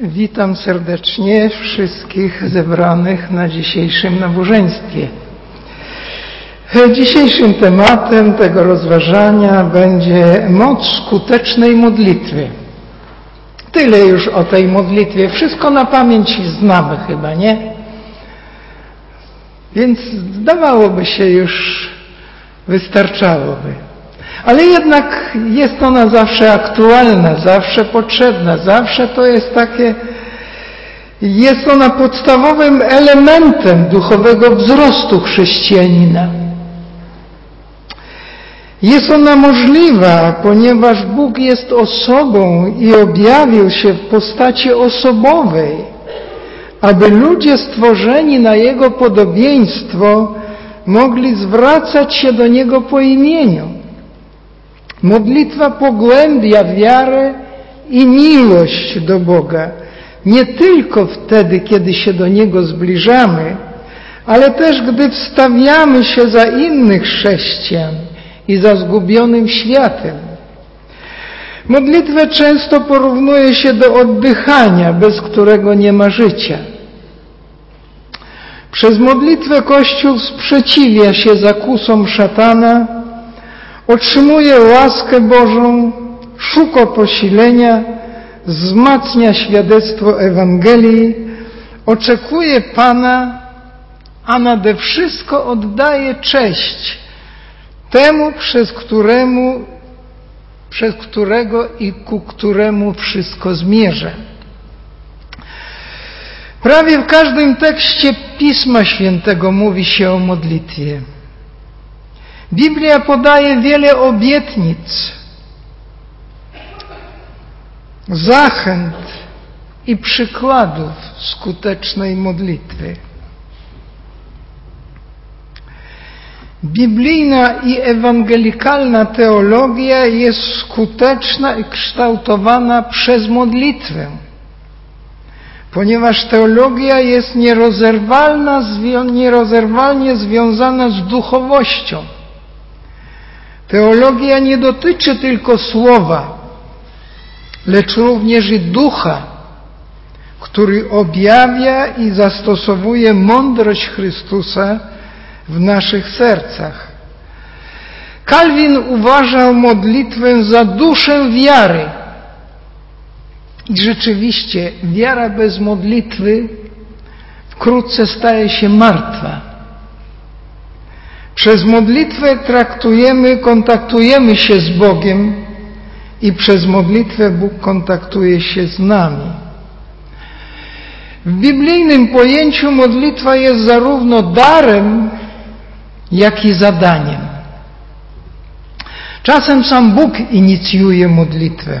Witam serdecznie wszystkich zebranych na dzisiejszym nabożeństwie. Dzisiejszym tematem tego rozważania będzie moc skutecznej modlitwy. Tyle już o tej modlitwie. Wszystko na pamięć znamy chyba, nie? Więc zdawałoby się już wystarczałoby. Ale jednak jest ona zawsze aktualna, zawsze potrzebna, zawsze to jest takie, jest ona podstawowym elementem duchowego wzrostu chrześcijanina. Jest ona możliwa, ponieważ Bóg jest osobą i objawił się w postaci osobowej, aby ludzie stworzeni na Jego podobieństwo mogli zwracać się do Niego po imieniu. Modlitwa pogłębia wiarę i miłość do Boga. Nie tylko wtedy, kiedy się do Niego zbliżamy, ale też gdy wstawiamy się za innych chrześcijan i za zgubionym światem. Modlitwę często porównuje się do oddychania, bez którego nie ma życia. Przez modlitwę Kościół sprzeciwia się zakusom szatana, otrzymuje łaskę Bożą, szuka posilenia, wzmacnia świadectwo Ewangelii, oczekuje Pana, a nade wszystko oddaje cześć temu, przez któremu, przez którego i ku któremu wszystko zmierza. Prawie w każdym tekście Pisma Świętego mówi się o modlitwie. Biblia podaje wiele obietnic, zachęt i przykładów skutecznej modlitwy. Biblijna i ewangelikalna teologia jest skuteczna i kształtowana przez modlitwę, ponieważ teologia jest nierozerwalnie związana z duchowością. Teologia nie dotyczy tylko słowa, lecz również i ducha, który objawia i zastosowuje mądrość Chrystusa w naszych sercach. Kalwin uważał modlitwę za duszę wiary. I rzeczywiście wiara bez modlitwy wkrótce staje się martwa. Przez modlitwę traktujemy, kontaktujemy się z Bogiem i przez modlitwę Bóg kontaktuje się z nami. W biblijnym pojęciu modlitwa jest zarówno darem, jak i zadaniem. Czasem sam Bóg inicjuje modlitwę,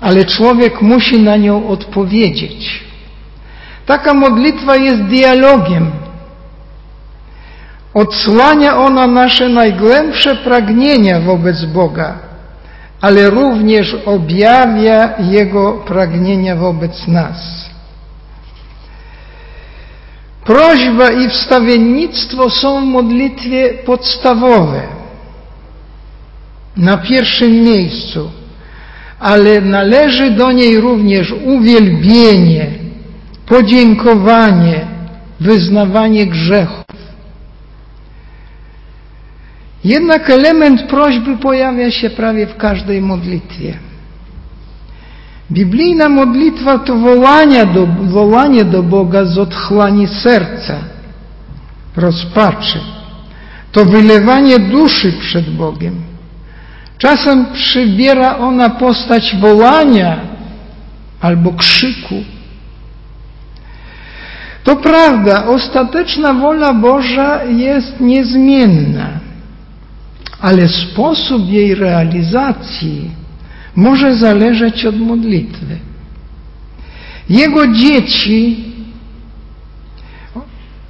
ale człowiek musi na nią odpowiedzieć. Taka modlitwa jest dialogiem Odsłania ona nasze najgłębsze pragnienia wobec Boga, ale również objawia Jego pragnienia wobec nas. Prośba i wstawiennictwo są w modlitwie podstawowe, na pierwszym miejscu, ale należy do niej również uwielbienie, podziękowanie, wyznawanie grzechu. Jednak element prośby pojawia się prawie w każdej modlitwie. Biblijna modlitwa to wołanie do, wołanie do Boga z otchłani serca, rozpaczy. To wylewanie duszy przed Bogiem. Czasem przybiera ona postać wołania albo krzyku. To prawda, ostateczna wola Boża jest niezmienna ale sposób jej realizacji może zależeć od modlitwy. Jego dzieci,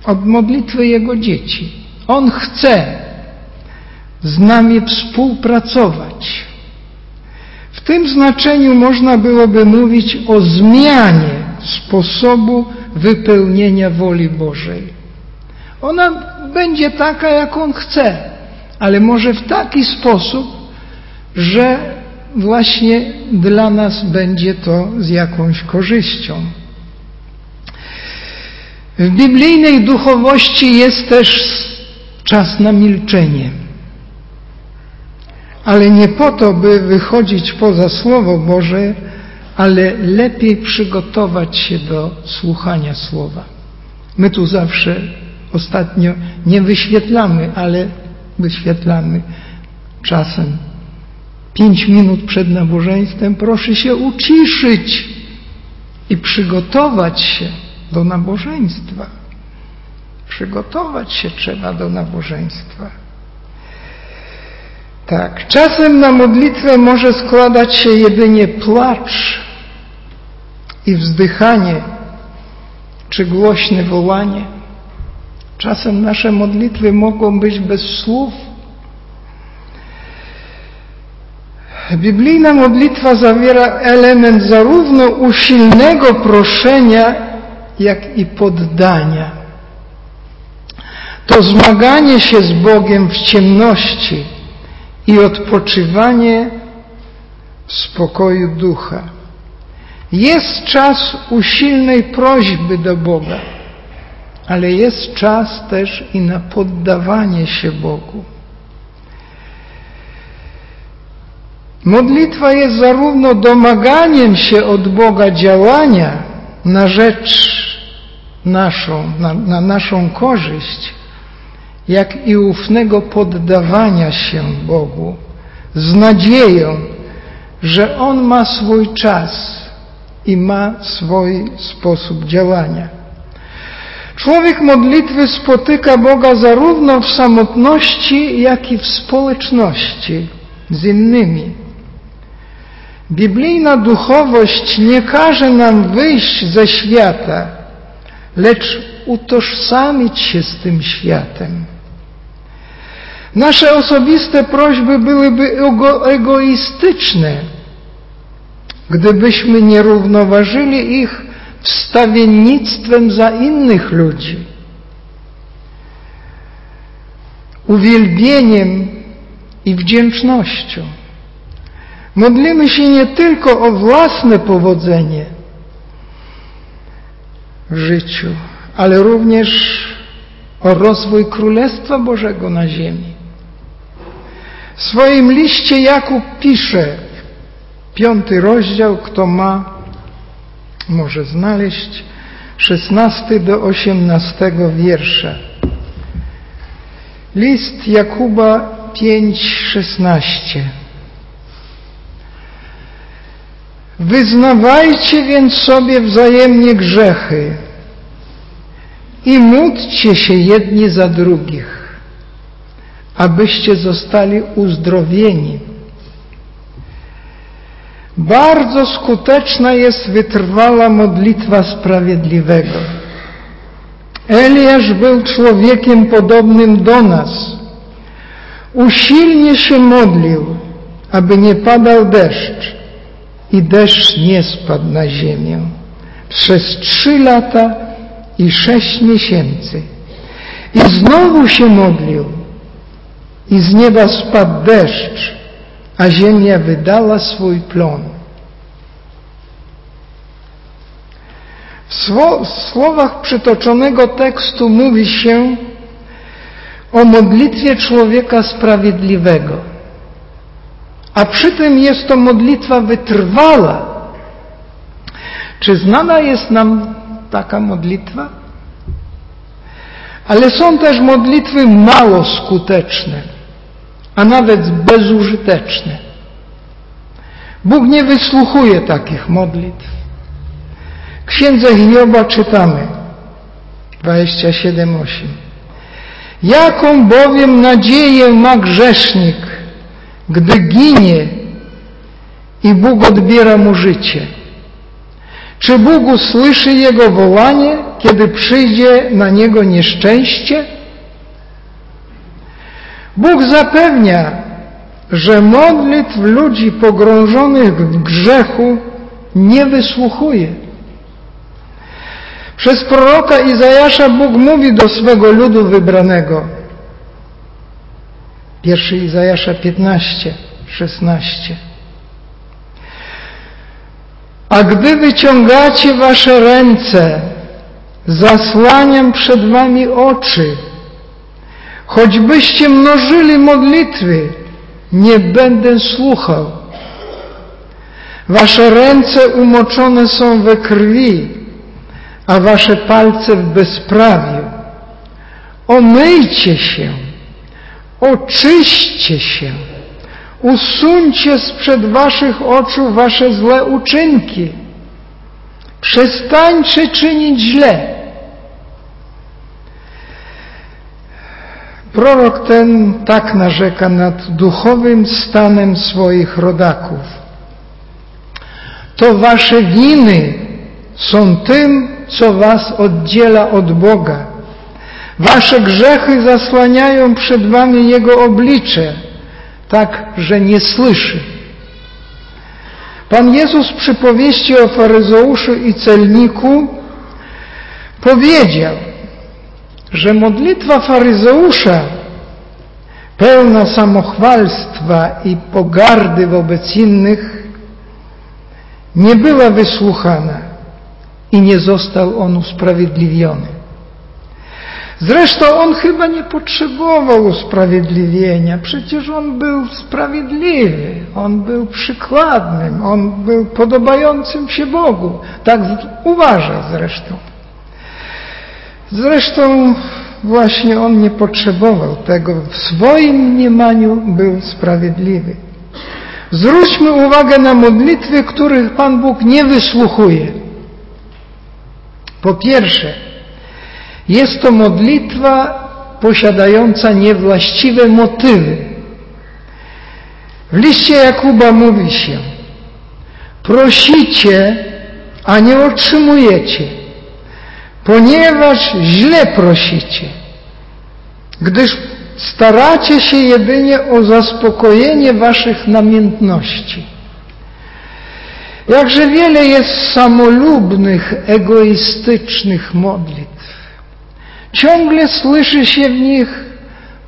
od modlitwy Jego dzieci. On chce z nami współpracować. W tym znaczeniu można byłoby mówić o zmianie sposobu wypełnienia woli Bożej. Ona będzie taka, jak On chce ale może w taki sposób, że właśnie dla nas będzie to z jakąś korzyścią. W biblijnej duchowości jest też czas na milczenie. Ale nie po to, by wychodzić poza Słowo Boże, ale lepiej przygotować się do słuchania Słowa. My tu zawsze ostatnio nie wyświetlamy, ale wyświetlamy czasem pięć minut przed nabożeństwem. Proszę się uciszyć i przygotować się do nabożeństwa. Przygotować się trzeba do nabożeństwa. Tak, czasem na modlitwę może składać się jedynie płacz i wzdychanie, czy głośne wołanie. Czasem nasze modlitwy mogą być bez słów. Biblijna modlitwa zawiera element zarówno usilnego proszenia, jak i poddania. To zmaganie się z Bogiem w ciemności i odpoczywanie w spokoju ducha. Jest czas usilnej prośby do Boga, ale jest czas też i na poddawanie się Bogu. Modlitwa jest zarówno domaganiem się od Boga działania na rzecz naszą, na, na naszą korzyść, jak i ufnego poddawania się Bogu z nadzieją, że On ma swój czas i ma swój sposób działania. Człowiek modlitwy spotyka Boga zarówno w samotności, jak i w społeczności z innymi. Biblijna duchowość nie każe nam wyjść ze świata, lecz utożsamić się z tym światem. Nasze osobiste prośby byłyby egoistyczne, gdybyśmy nie równoważyli ich wstawiennictwem za innych ludzi, uwielbieniem i wdzięcznością. Modlimy się nie tylko o własne powodzenie w życiu, ale również o rozwój Królestwa Bożego na ziemi. W swoim liście Jakub pisze, piąty rozdział, kto ma, może znaleźć, szesnasty do osiemnastego wiersza. List Jakuba pięć szesnaście. Wyznawajcie więc sobie wzajemnie grzechy i módlcie się jedni za drugich abyście zostali uzdrowieni. Bardzo skuteczna jest wytrwała modlitwa sprawiedliwego. Eliasz był człowiekiem podobnym do nas. Usilnie się modlił, aby nie padał deszcz i deszcz nie spadł na ziemię. Przez trzy lata i sześć miesięcy. I znowu się modlił, i z nieba spadł deszcz, a ziemia wydała swój plon. W słowach przytoczonego tekstu mówi się o modlitwie człowieka sprawiedliwego. A przy tym jest to modlitwa wytrwała. Czy znana jest nam taka modlitwa? Ale są też modlitwy mało skuteczne a nawet bezużyteczne. Bóg nie wysłuchuje takich modlitw. W księdze Hioba czytamy 27:8. Jaką bowiem nadzieję ma grzesznik, gdy ginie i Bóg odbiera mu życie? Czy Bóg usłyszy jego wołanie, kiedy przyjdzie na niego nieszczęście? Bóg zapewnia, że modlitw ludzi pogrążonych w grzechu nie wysłuchuje. Przez proroka Izajasza Bóg mówi do swego ludu wybranego. Pierwszy Izajasza 15, 16. A gdy wyciągacie wasze ręce, zasłaniam przed wami oczy. Choćbyście mnożyli modlitwy, nie będę słuchał. Wasze ręce umoczone są we krwi, a wasze palce w bezprawiu. Omyjcie się, oczyście się, usuńcie sprzed waszych oczu wasze złe uczynki. Przestańcie czynić źle. Prorok ten tak narzeka nad duchowym stanem swoich rodaków. To wasze winy są tym, co was oddziela od Boga. Wasze grzechy zasłaniają przed wami Jego oblicze, tak, że nie słyszy. Pan Jezus przy powieści o faryzeuszu i celniku powiedział, że modlitwa faryzeusza pełna samochwalstwa i pogardy wobec innych nie była wysłuchana i nie został on usprawiedliwiony. Zresztą on chyba nie potrzebował usprawiedliwienia. Przecież on był sprawiedliwy, on był przykładnym, on był podobającym się Bogu. Tak uważa zresztą. Zresztą właśnie on nie potrzebował tego. W swoim mniemaniu był sprawiedliwy. Zwróćmy uwagę na modlitwy, których Pan Bóg nie wysłuchuje. Po pierwsze, jest to modlitwa posiadająca niewłaściwe motywy. W liście Jakuba mówi się: Prosicie, a nie otrzymujecie ponieważ źle prosicie, gdyż staracie się jedynie o zaspokojenie waszych namiętności. Jakże wiele jest samolubnych, egoistycznych modlitw. Ciągle słyszy się w nich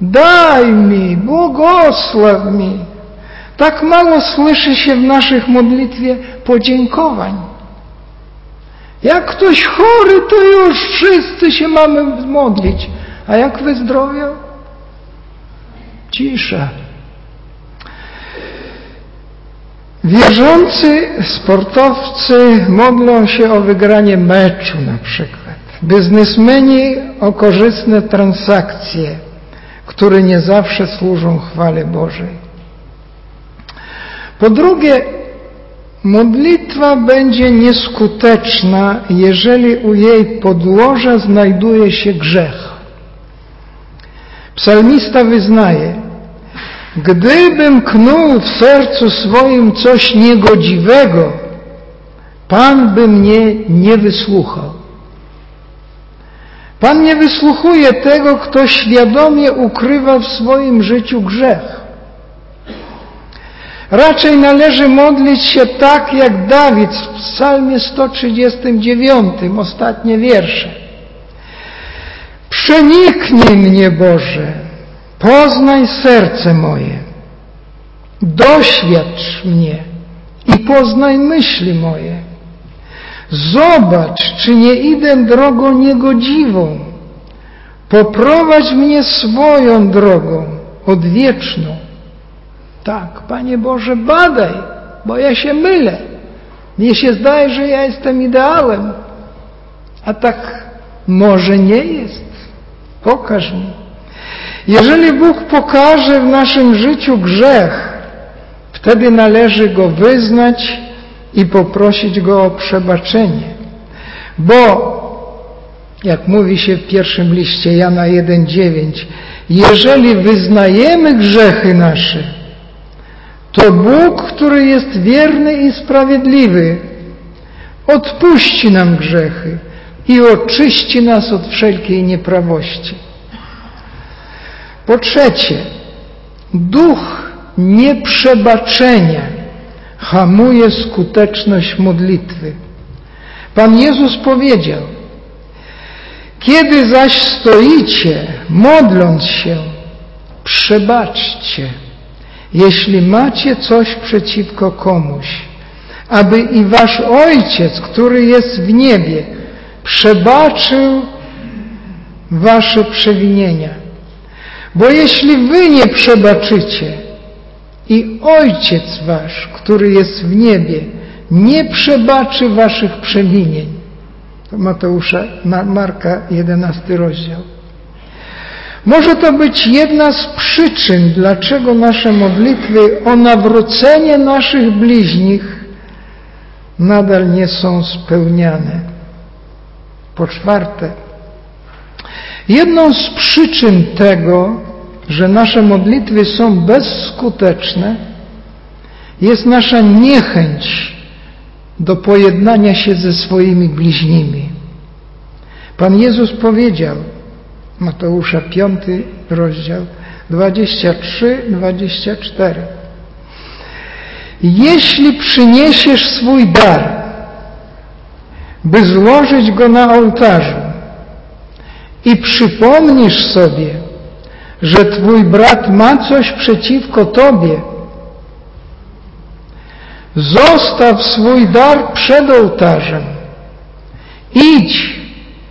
daj mi, błogosław mi. Tak mało słyszy się w naszych modlitwie podziękowań. Jak ktoś chory, to już wszyscy się mamy modlić. A jak wyzdrowiał? Cisza. Wierzący sportowcy modlą się o wygranie meczu na przykład. Biznesmeni o korzystne transakcje, które nie zawsze służą chwale Bożej. Po drugie, Modlitwa będzie nieskuteczna, jeżeli u jej podłoża znajduje się grzech. Psalmista wyznaje, gdybym knuł w sercu swoim coś niegodziwego, Pan by mnie nie wysłuchał. Pan nie wysłuchuje tego, kto świadomie ukrywa w swoim życiu grzech. Raczej należy modlić się tak jak Dawid w psalmie 139, ostatnie wiersze. Przeniknij mnie, Boże, poznaj serce moje, doświadcz mnie i poznaj myśli moje. Zobacz, czy nie idę drogą niegodziwą. Poprowadź mnie swoją drogą, odwieczną. Tak, Panie Boże, badaj, bo ja się mylę. Mnie się zdaje, że ja jestem ideałem, a tak może nie jest. Pokaż mi. Jeżeli Bóg pokaże w naszym życiu grzech, wtedy należy go wyznać i poprosić go o przebaczenie. Bo, jak mówi się w pierwszym liście Jana 1,9, jeżeli wyznajemy grzechy nasze, to Bóg, który jest wierny i sprawiedliwy, odpuści nam grzechy i oczyści nas od wszelkiej nieprawości. Po trzecie, duch nieprzebaczenia hamuje skuteczność modlitwy. Pan Jezus powiedział, kiedy zaś stoicie, modląc się, przebaczcie jeśli macie coś przeciwko komuś, aby i wasz Ojciec, który jest w niebie, przebaczył wasze przewinienia. Bo jeśli wy nie przebaczycie i Ojciec wasz, który jest w niebie, nie przebaczy waszych przewinień. To Mateusza, Marka 11 rozdział. Może to być jedna z przyczyn, dlaczego nasze modlitwy o nawrócenie naszych bliźnich nadal nie są spełniane. Po czwarte, jedną z przyczyn tego, że nasze modlitwy są bezskuteczne, jest nasza niechęć do pojednania się ze swoimi bliźnimi. Pan Jezus powiedział, Mateusza 5 rozdział 23-24 Jeśli przyniesiesz swój dar, by złożyć go na ołtarzu i przypomnisz sobie, że Twój brat ma coś przeciwko Tobie, zostaw swój dar przed ołtarzem. Idź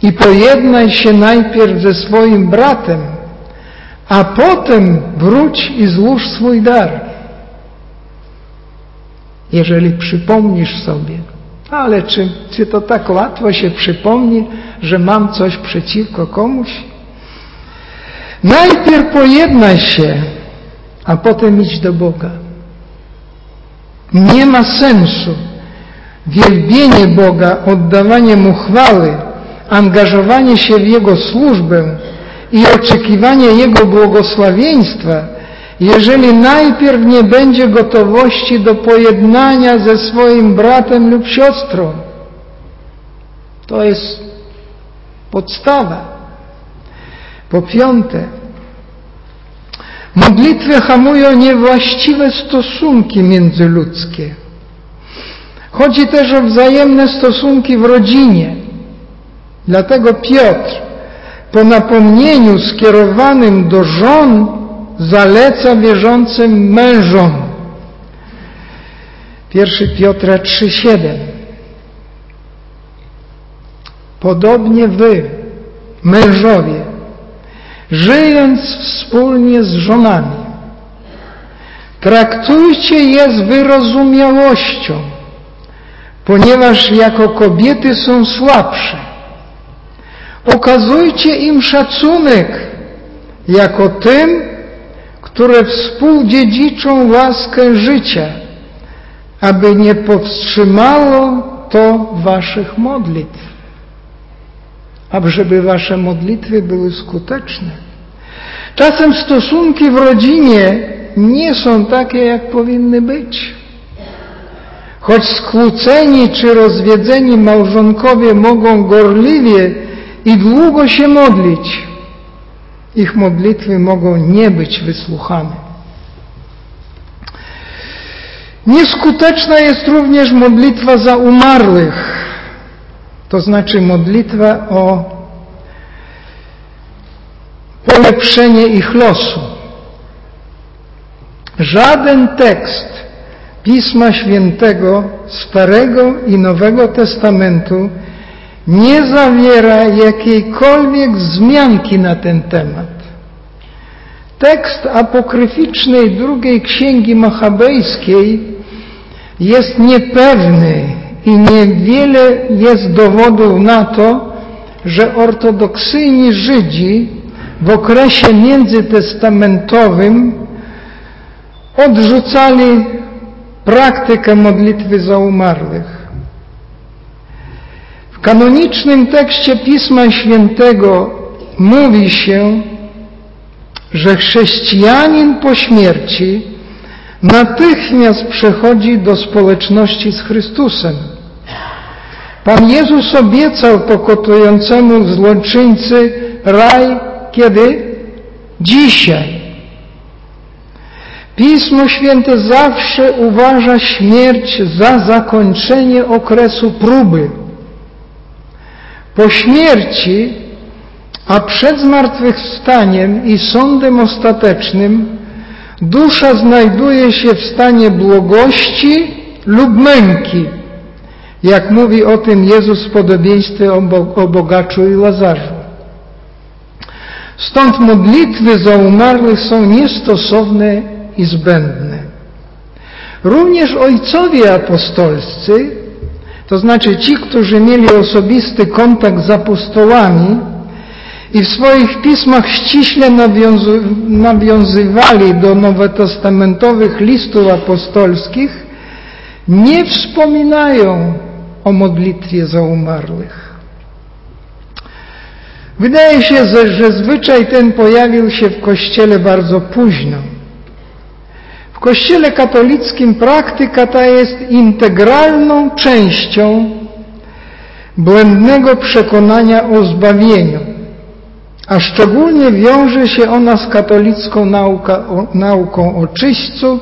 i pojednaj się najpierw ze swoim bratem, a potem wróć i złóż swój dar. Jeżeli przypomnisz sobie, ale czy, czy to tak łatwo się przypomni, że mam coś przeciwko komuś? Najpierw pojednaj się, a potem idź do Boga. Nie ma sensu wielbienie Boga, oddawanie Mu chwały, angażowanie się w Jego służbę i oczekiwanie Jego błogosławieństwa, jeżeli najpierw nie będzie gotowości do pojednania ze swoim bratem lub siostrą. To jest podstawa. Po piąte, modlitwy hamują niewłaściwe stosunki międzyludzkie. Chodzi też o wzajemne stosunki w rodzinie. Dlatego Piotr po napomnieniu skierowanym do żon zaleca wierzącym mężom. 1 Piotra 3,7 Podobnie wy, mężowie, żyjąc wspólnie z żonami, traktujcie je z wyrozumiałością, ponieważ jako kobiety są słabsze. Okazujcie im szacunek jako tym, które współdziedziczą łaskę życia, aby nie powstrzymało to waszych modlitw, aby wasze modlitwy były skuteczne. Czasem stosunki w rodzinie nie są takie, jak powinny być. Choć skłóceni czy rozwiedzeni małżonkowie mogą gorliwie i długo się modlić, ich modlitwy mogą nie być wysłuchane. Nieskuteczna jest również modlitwa za umarłych, to znaczy modlitwa o polepszenie ich losu. Żaden tekst Pisma Świętego Starego i Nowego Testamentu nie zawiera jakiejkolwiek wzmianki na ten temat. Tekst apokryficznej drugiej księgi machabejskiej jest niepewny i niewiele jest dowodów na to, że ortodoksyjni Żydzi w okresie międzytestamentowym odrzucali praktykę modlitwy za umarłych. W kanonicznym tekście Pisma Świętego mówi się, że chrześcijanin po śmierci natychmiast przechodzi do społeczności z Chrystusem. Pan Jezus obiecał pokotującemu złoczyńcy raj kiedy? Dzisiaj. Pismo Święte zawsze uważa śmierć za zakończenie okresu próby. Po śmierci, a przed zmartwychwstaniem i sądem ostatecznym, dusza znajduje się w stanie błogości lub męki, jak mówi o tym Jezus w podobieństwie o bogaczu i Lazarzu. Stąd modlitwy za umarłych są niestosowne i zbędne. Również ojcowie apostolscy, to znaczy ci, którzy mieli osobisty kontakt z apostołami i w swoich pismach ściśle nawiązywali do nowotestamentowych listów apostolskich, nie wspominają o modlitwie za umarłych. Wydaje się, że zwyczaj ten pojawił się w Kościele bardzo późno. W Kościele katolickim praktyka ta jest integralną częścią błędnego przekonania o zbawieniu, a szczególnie wiąże się ona z katolicką nauka, o, nauką o czyśćcu,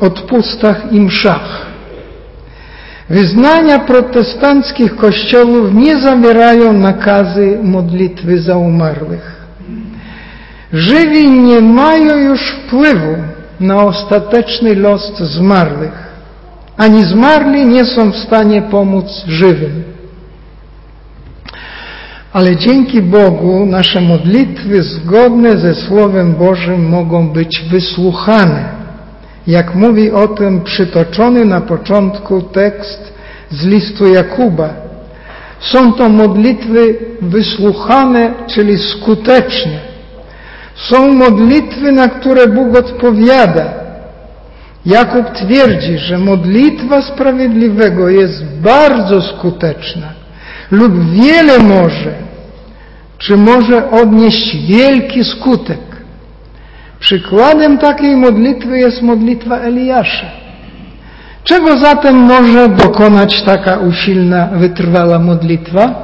odpustach i mszach. Wyznania protestanckich kościołów nie zawierają nakazy modlitwy za umarłych. Żywi nie mają już wpływu na ostateczny los zmarłych, ani zmarli nie są w stanie pomóc żywym. Ale dzięki Bogu nasze modlitwy zgodne ze Słowem Bożym mogą być wysłuchane jak mówi o tym przytoczony na początku tekst z listu Jakuba. Są to modlitwy wysłuchane, czyli skutecznie. Są modlitwy, na które Bóg odpowiada. Jakub twierdzi, że modlitwa sprawiedliwego jest bardzo skuteczna lub wiele może, czy może odnieść wielki skutek. Przykładem takiej modlitwy jest modlitwa Eliasza. Czego zatem może dokonać taka usilna, wytrwała modlitwa?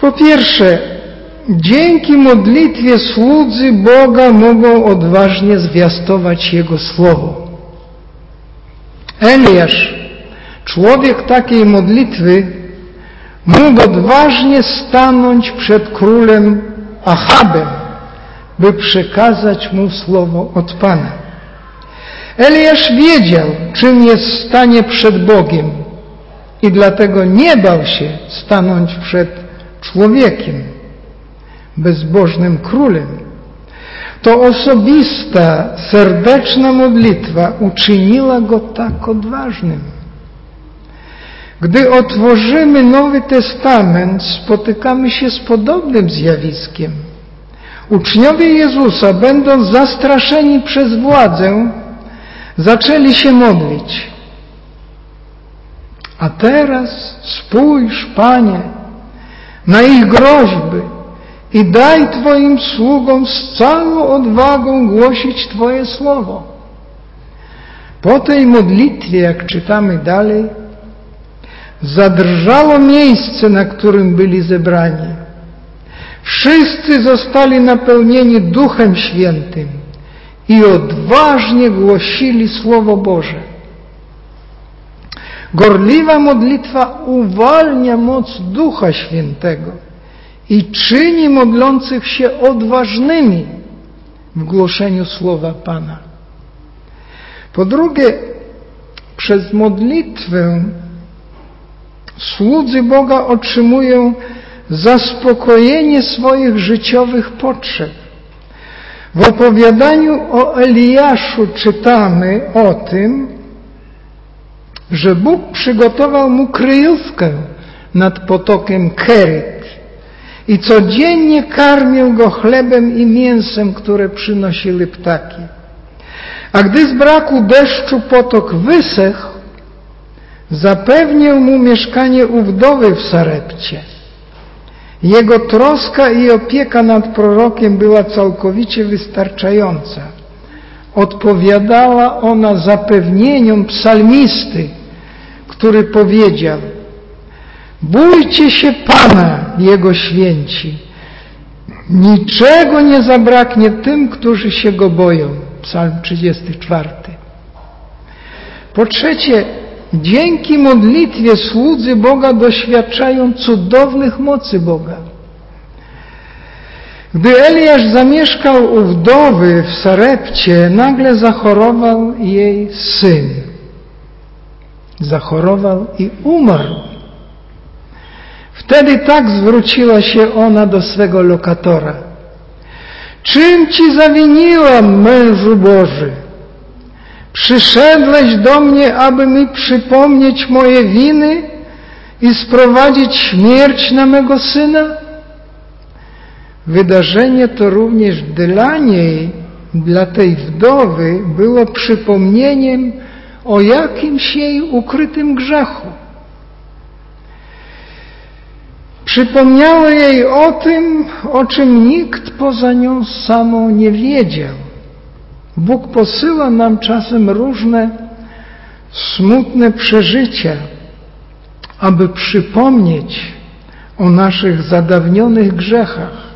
Po pierwsze, dzięki modlitwie słudzy Boga mogą odważnie zwiastować Jego Słowo. Eliasz, człowiek takiej modlitwy, mógł odważnie stanąć przed królem Achabem by przekazać mu słowo od Pana. Eliasz wiedział, czym jest stanie przed Bogiem i dlatego nie bał się stanąć przed człowiekiem, bezbożnym królem. To osobista, serdeczna modlitwa uczyniła go tak odważnym. Gdy otworzymy Nowy Testament, spotykamy się z podobnym zjawiskiem – Uczniowie Jezusa, będąc zastraszeni przez władzę, zaczęli się modlić. A teraz spójrz, Panie, na ich groźby i daj Twoim sługom z całą odwagą głosić Twoje słowo. Po tej modlitwie, jak czytamy dalej, zadrżało miejsce, na którym byli zebrani. Wszyscy zostali napełnieni Duchem Świętym i odważnie głosili Słowo Boże. Gorliwa modlitwa uwalnia moc Ducha Świętego i czyni modlących się odważnymi w głoszeniu Słowa Pana. Po drugie, przez modlitwę słudzy Boga otrzymują zaspokojenie swoich życiowych potrzeb. W opowiadaniu o Eliaszu czytamy o tym, że Bóg przygotował mu kryjówkę nad potokiem Keryt i codziennie karmił go chlebem i mięsem, które przynosiły ptaki. A gdy z braku deszczu potok wysechł, zapewnił mu mieszkanie u wdowy w Sarepcie. Jego troska i opieka nad prorokiem była całkowicie wystarczająca. Odpowiadała ona zapewnieniom psalmisty, który powiedział Bójcie się Pana, Jego święci. Niczego nie zabraknie tym, którzy się Go boją. Psalm 34. Po trzecie, Dzięki modlitwie słudzy Boga doświadczają cudownych mocy Boga. Gdy Eliasz zamieszkał u wdowy w Sarepcie, nagle zachorował jej syn. zachorował i umarł. Wtedy tak zwróciła się ona do swego lokatora. Czym ci zawiniłam, mężu Boży? Przyszedłeś do mnie, aby mi przypomnieć moje winy i sprowadzić śmierć na mego syna? Wydarzenie to również dla niej, dla tej wdowy, było przypomnieniem o jakimś jej ukrytym grzechu. Przypomniało jej o tym, o czym nikt poza nią samą nie wiedział. Bóg posyła nam czasem różne smutne przeżycia, aby przypomnieć o naszych zadawnionych grzechach.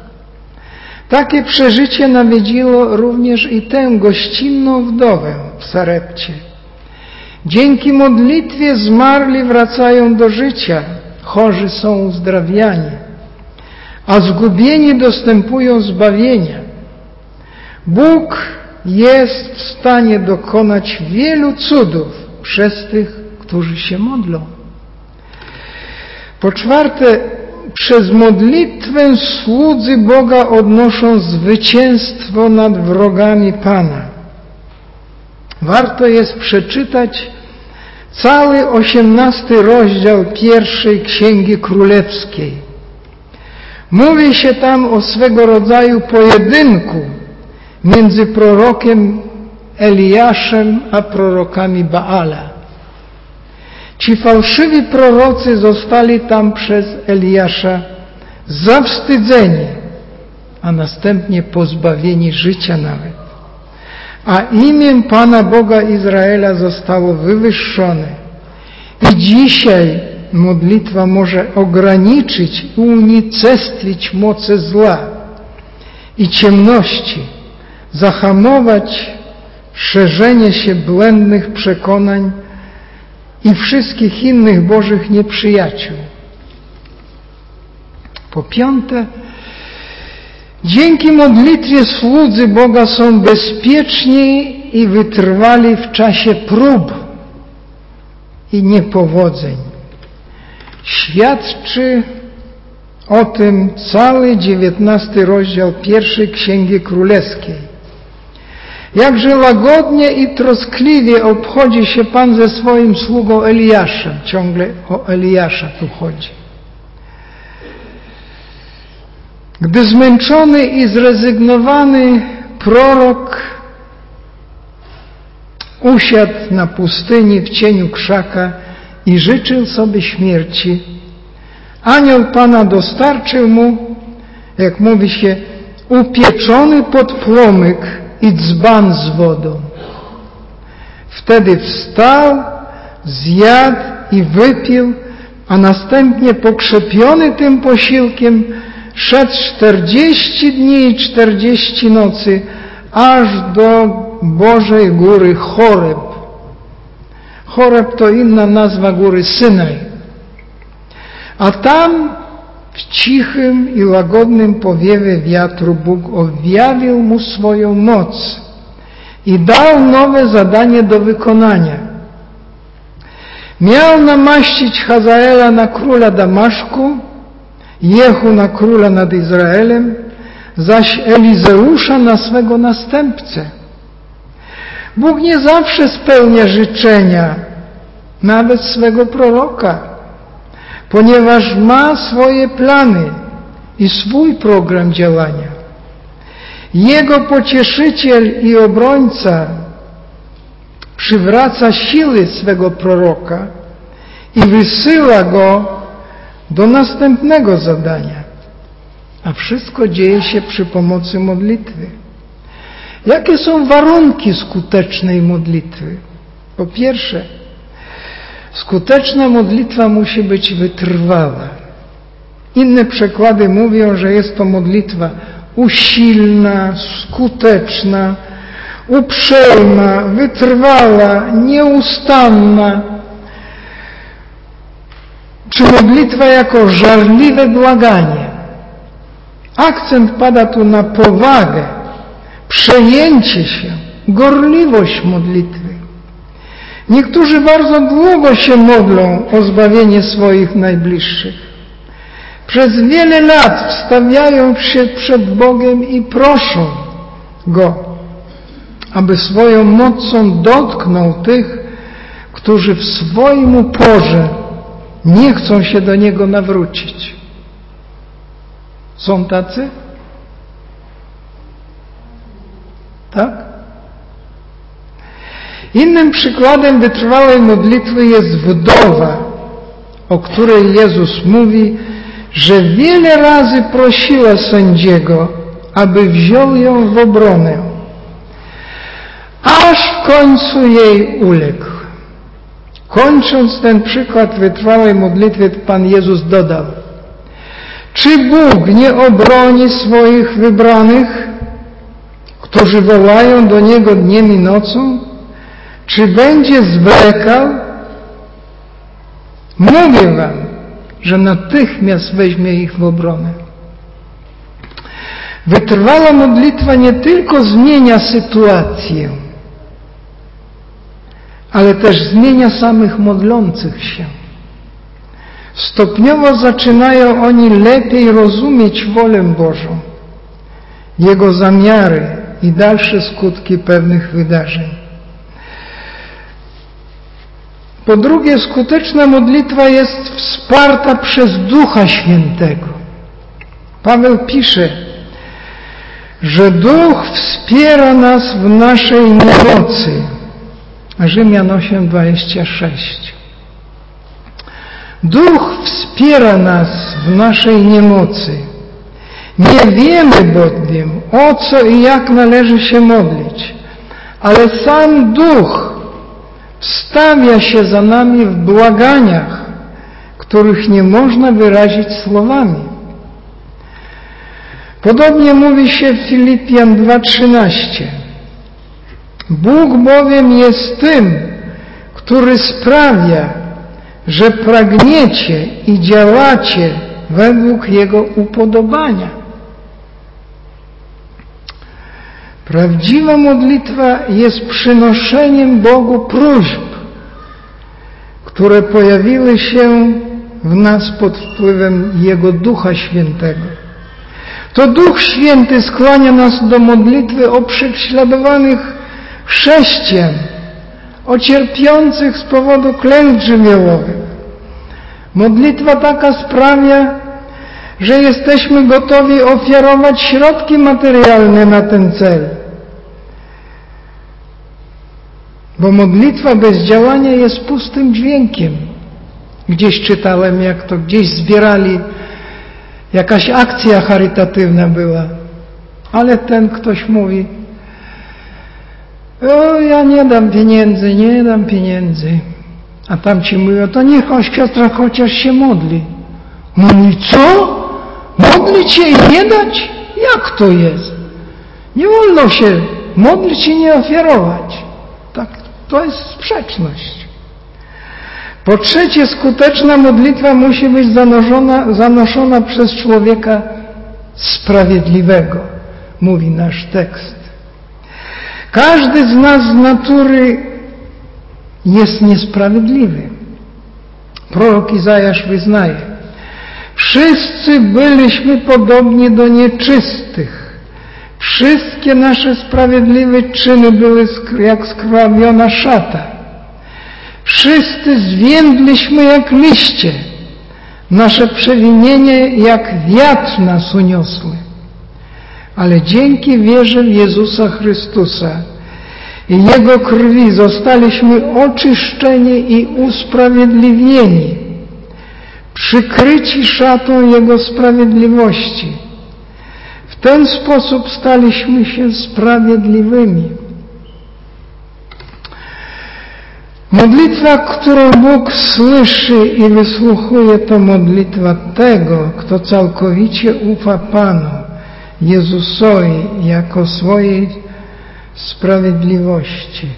Takie przeżycie nawiedziło również i tę gościnną wdowę w Sarepcie. Dzięki modlitwie zmarli wracają do życia, chorzy są uzdrawiani, a zgubieni dostępują zbawienia. Bóg jest w stanie dokonać wielu cudów przez tych, którzy się modlą. Po czwarte, przez modlitwę słudzy Boga odnoszą zwycięstwo nad wrogami Pana. Warto jest przeczytać cały osiemnasty rozdział pierwszej Księgi Królewskiej. Mówi się tam o swego rodzaju pojedynku między prorokiem Eliaszem a prorokami Baala. Ci fałszywi prorocy zostali tam przez Eliasza zawstydzeni, a następnie pozbawieni życia nawet. A imię Pana Boga Izraela zostało wywyższone. I dzisiaj modlitwa może ograniczyć unicestwić moce zła i ciemności, zahamować szerzenie się błędnych przekonań i wszystkich innych Bożych nieprzyjaciół. Po piąte, dzięki modlitwie słudzy Boga są bezpieczni i wytrwali w czasie prób i niepowodzeń. Świadczy o tym cały dziewiętnasty rozdział pierwszej Księgi Królewskiej. Jakże łagodnie i troskliwie obchodzi się Pan ze swoim sługą Eliaszem. Ciągle o Eliasza tu chodzi. Gdy zmęczony i zrezygnowany prorok usiadł na pustyni w cieniu krzaka i życzył sobie śmierci, anioł Pana dostarczył mu, jak mówi się, upieczony pod plomyk i dzban z wodą. Wtedy wstał, zjadł i wypił, a następnie pokrzepiony tym posiłkiem szedł czterdzieści dni i czterdzieści nocy aż do Bożej Góry Choreb. Choreb to inna nazwa góry Synaj. A tam w cichym i łagodnym powiewie wiatru Bóg objawił mu swoją moc i dał nowe zadanie do wykonania. Miał namaścić Hazaela na króla Damaszku, Jehu na króla nad Izraelem, zaś Elizeusza na swego następcę. Bóg nie zawsze spełnia życzenia, nawet swego proroka ponieważ ma swoje plany i swój program działania. Jego pocieszyciel i obrońca przywraca siły swego proroka i wysyła go do następnego zadania. A wszystko dzieje się przy pomocy modlitwy. Jakie są warunki skutecznej modlitwy? Po pierwsze, Skuteczna modlitwa musi być wytrwała. Inne przekłady mówią, że jest to modlitwa usilna, skuteczna, uprzejma, wytrwała, nieustanna. Czy modlitwa jako żarliwe błaganie. Akcent pada tu na powagę, przejęcie się, gorliwość modlitwy. Niektórzy bardzo długo się modlą o zbawienie swoich najbliższych. Przez wiele lat wstawiają się przed Bogiem i proszą Go, aby swoją mocą dotknął tych, którzy w swoim uporze nie chcą się do Niego nawrócić. Są tacy? Tak? Innym przykładem wytrwałej modlitwy jest wdowa, o której Jezus mówi, że wiele razy prosiła sędziego, aby wziął ją w obronę, aż w końcu jej uległ. Kończąc ten przykład wytrwałej modlitwy, Pan Jezus dodał, czy Bóg nie obroni swoich wybranych, którzy wołają do Niego dniem i nocą? Czy będzie zwlekał? Mówię Wam, że natychmiast weźmie ich w obronę. Wytrwała modlitwa nie tylko zmienia sytuację, ale też zmienia samych modlących się. Stopniowo zaczynają oni lepiej rozumieć wolę Bożą, Jego zamiary i dalsze skutki pewnych wydarzeń. Po drugie, skuteczna modlitwa jest wsparta przez Ducha Świętego. Paweł pisze, że Duch wspiera nas w naszej niemocy. Rzymian 8:26. Duch wspiera nas w naszej niemocy. Nie wiemy bowiem, o co i jak należy się modlić, ale sam Duch wstawia się za nami w błaganiach, których nie można wyrazić słowami. Podobnie mówi się w Filipian 2:13. Bóg bowiem jest tym, który sprawia, że pragniecie i działacie według Jego upodobania. Prawdziwa modlitwa jest przynoszeniem Bogu próśb, które pojawiły się w nas pod wpływem Jego Ducha Świętego. To Duch Święty skłania nas do modlitwy o prześladowanych chrześcijan, o cierpiących z powodu klęsk żywiołowych. Modlitwa taka sprawia, że jesteśmy gotowi ofiarować środki materialne na ten cel. Bo modlitwa bez działania jest pustym dźwiękiem. Gdzieś czytałem, jak to gdzieś zbierali, jakaś akcja charytatywna była. Ale ten ktoś mówi, o ja nie dam pieniędzy, nie dam pieniędzy. A tam ci mówią, to niech siostra chociaż się modli. Mówi, co? Modlić się i nie dać? Jak to jest? Nie wolno się modlić i nie ofiarować. Tak, to jest sprzeczność. Po trzecie, skuteczna modlitwa musi być zanoszona, zanoszona przez człowieka sprawiedliwego, mówi nasz tekst. Każdy z nas z natury jest niesprawiedliwy. Prorok Izajasz wyznaje, Wszyscy byliśmy podobni do nieczystych. Wszystkie nasze sprawiedliwe czyny były jak skrawiona szata. Wszyscy zwiędliśmy jak liście. Nasze przewinienie jak wiatr nas uniosły. Ale dzięki wierze w Jezusa Chrystusa Jego krwi zostaliśmy oczyszczeni i usprawiedliwieni przykryci szatą Jego sprawiedliwości. W ten sposób staliśmy się sprawiedliwymi. Modlitwa, którą Bóg słyszy i wysłuchuje, to modlitwa tego, kto całkowicie ufa Panu, Jezusowi, jako swojej sprawiedliwości.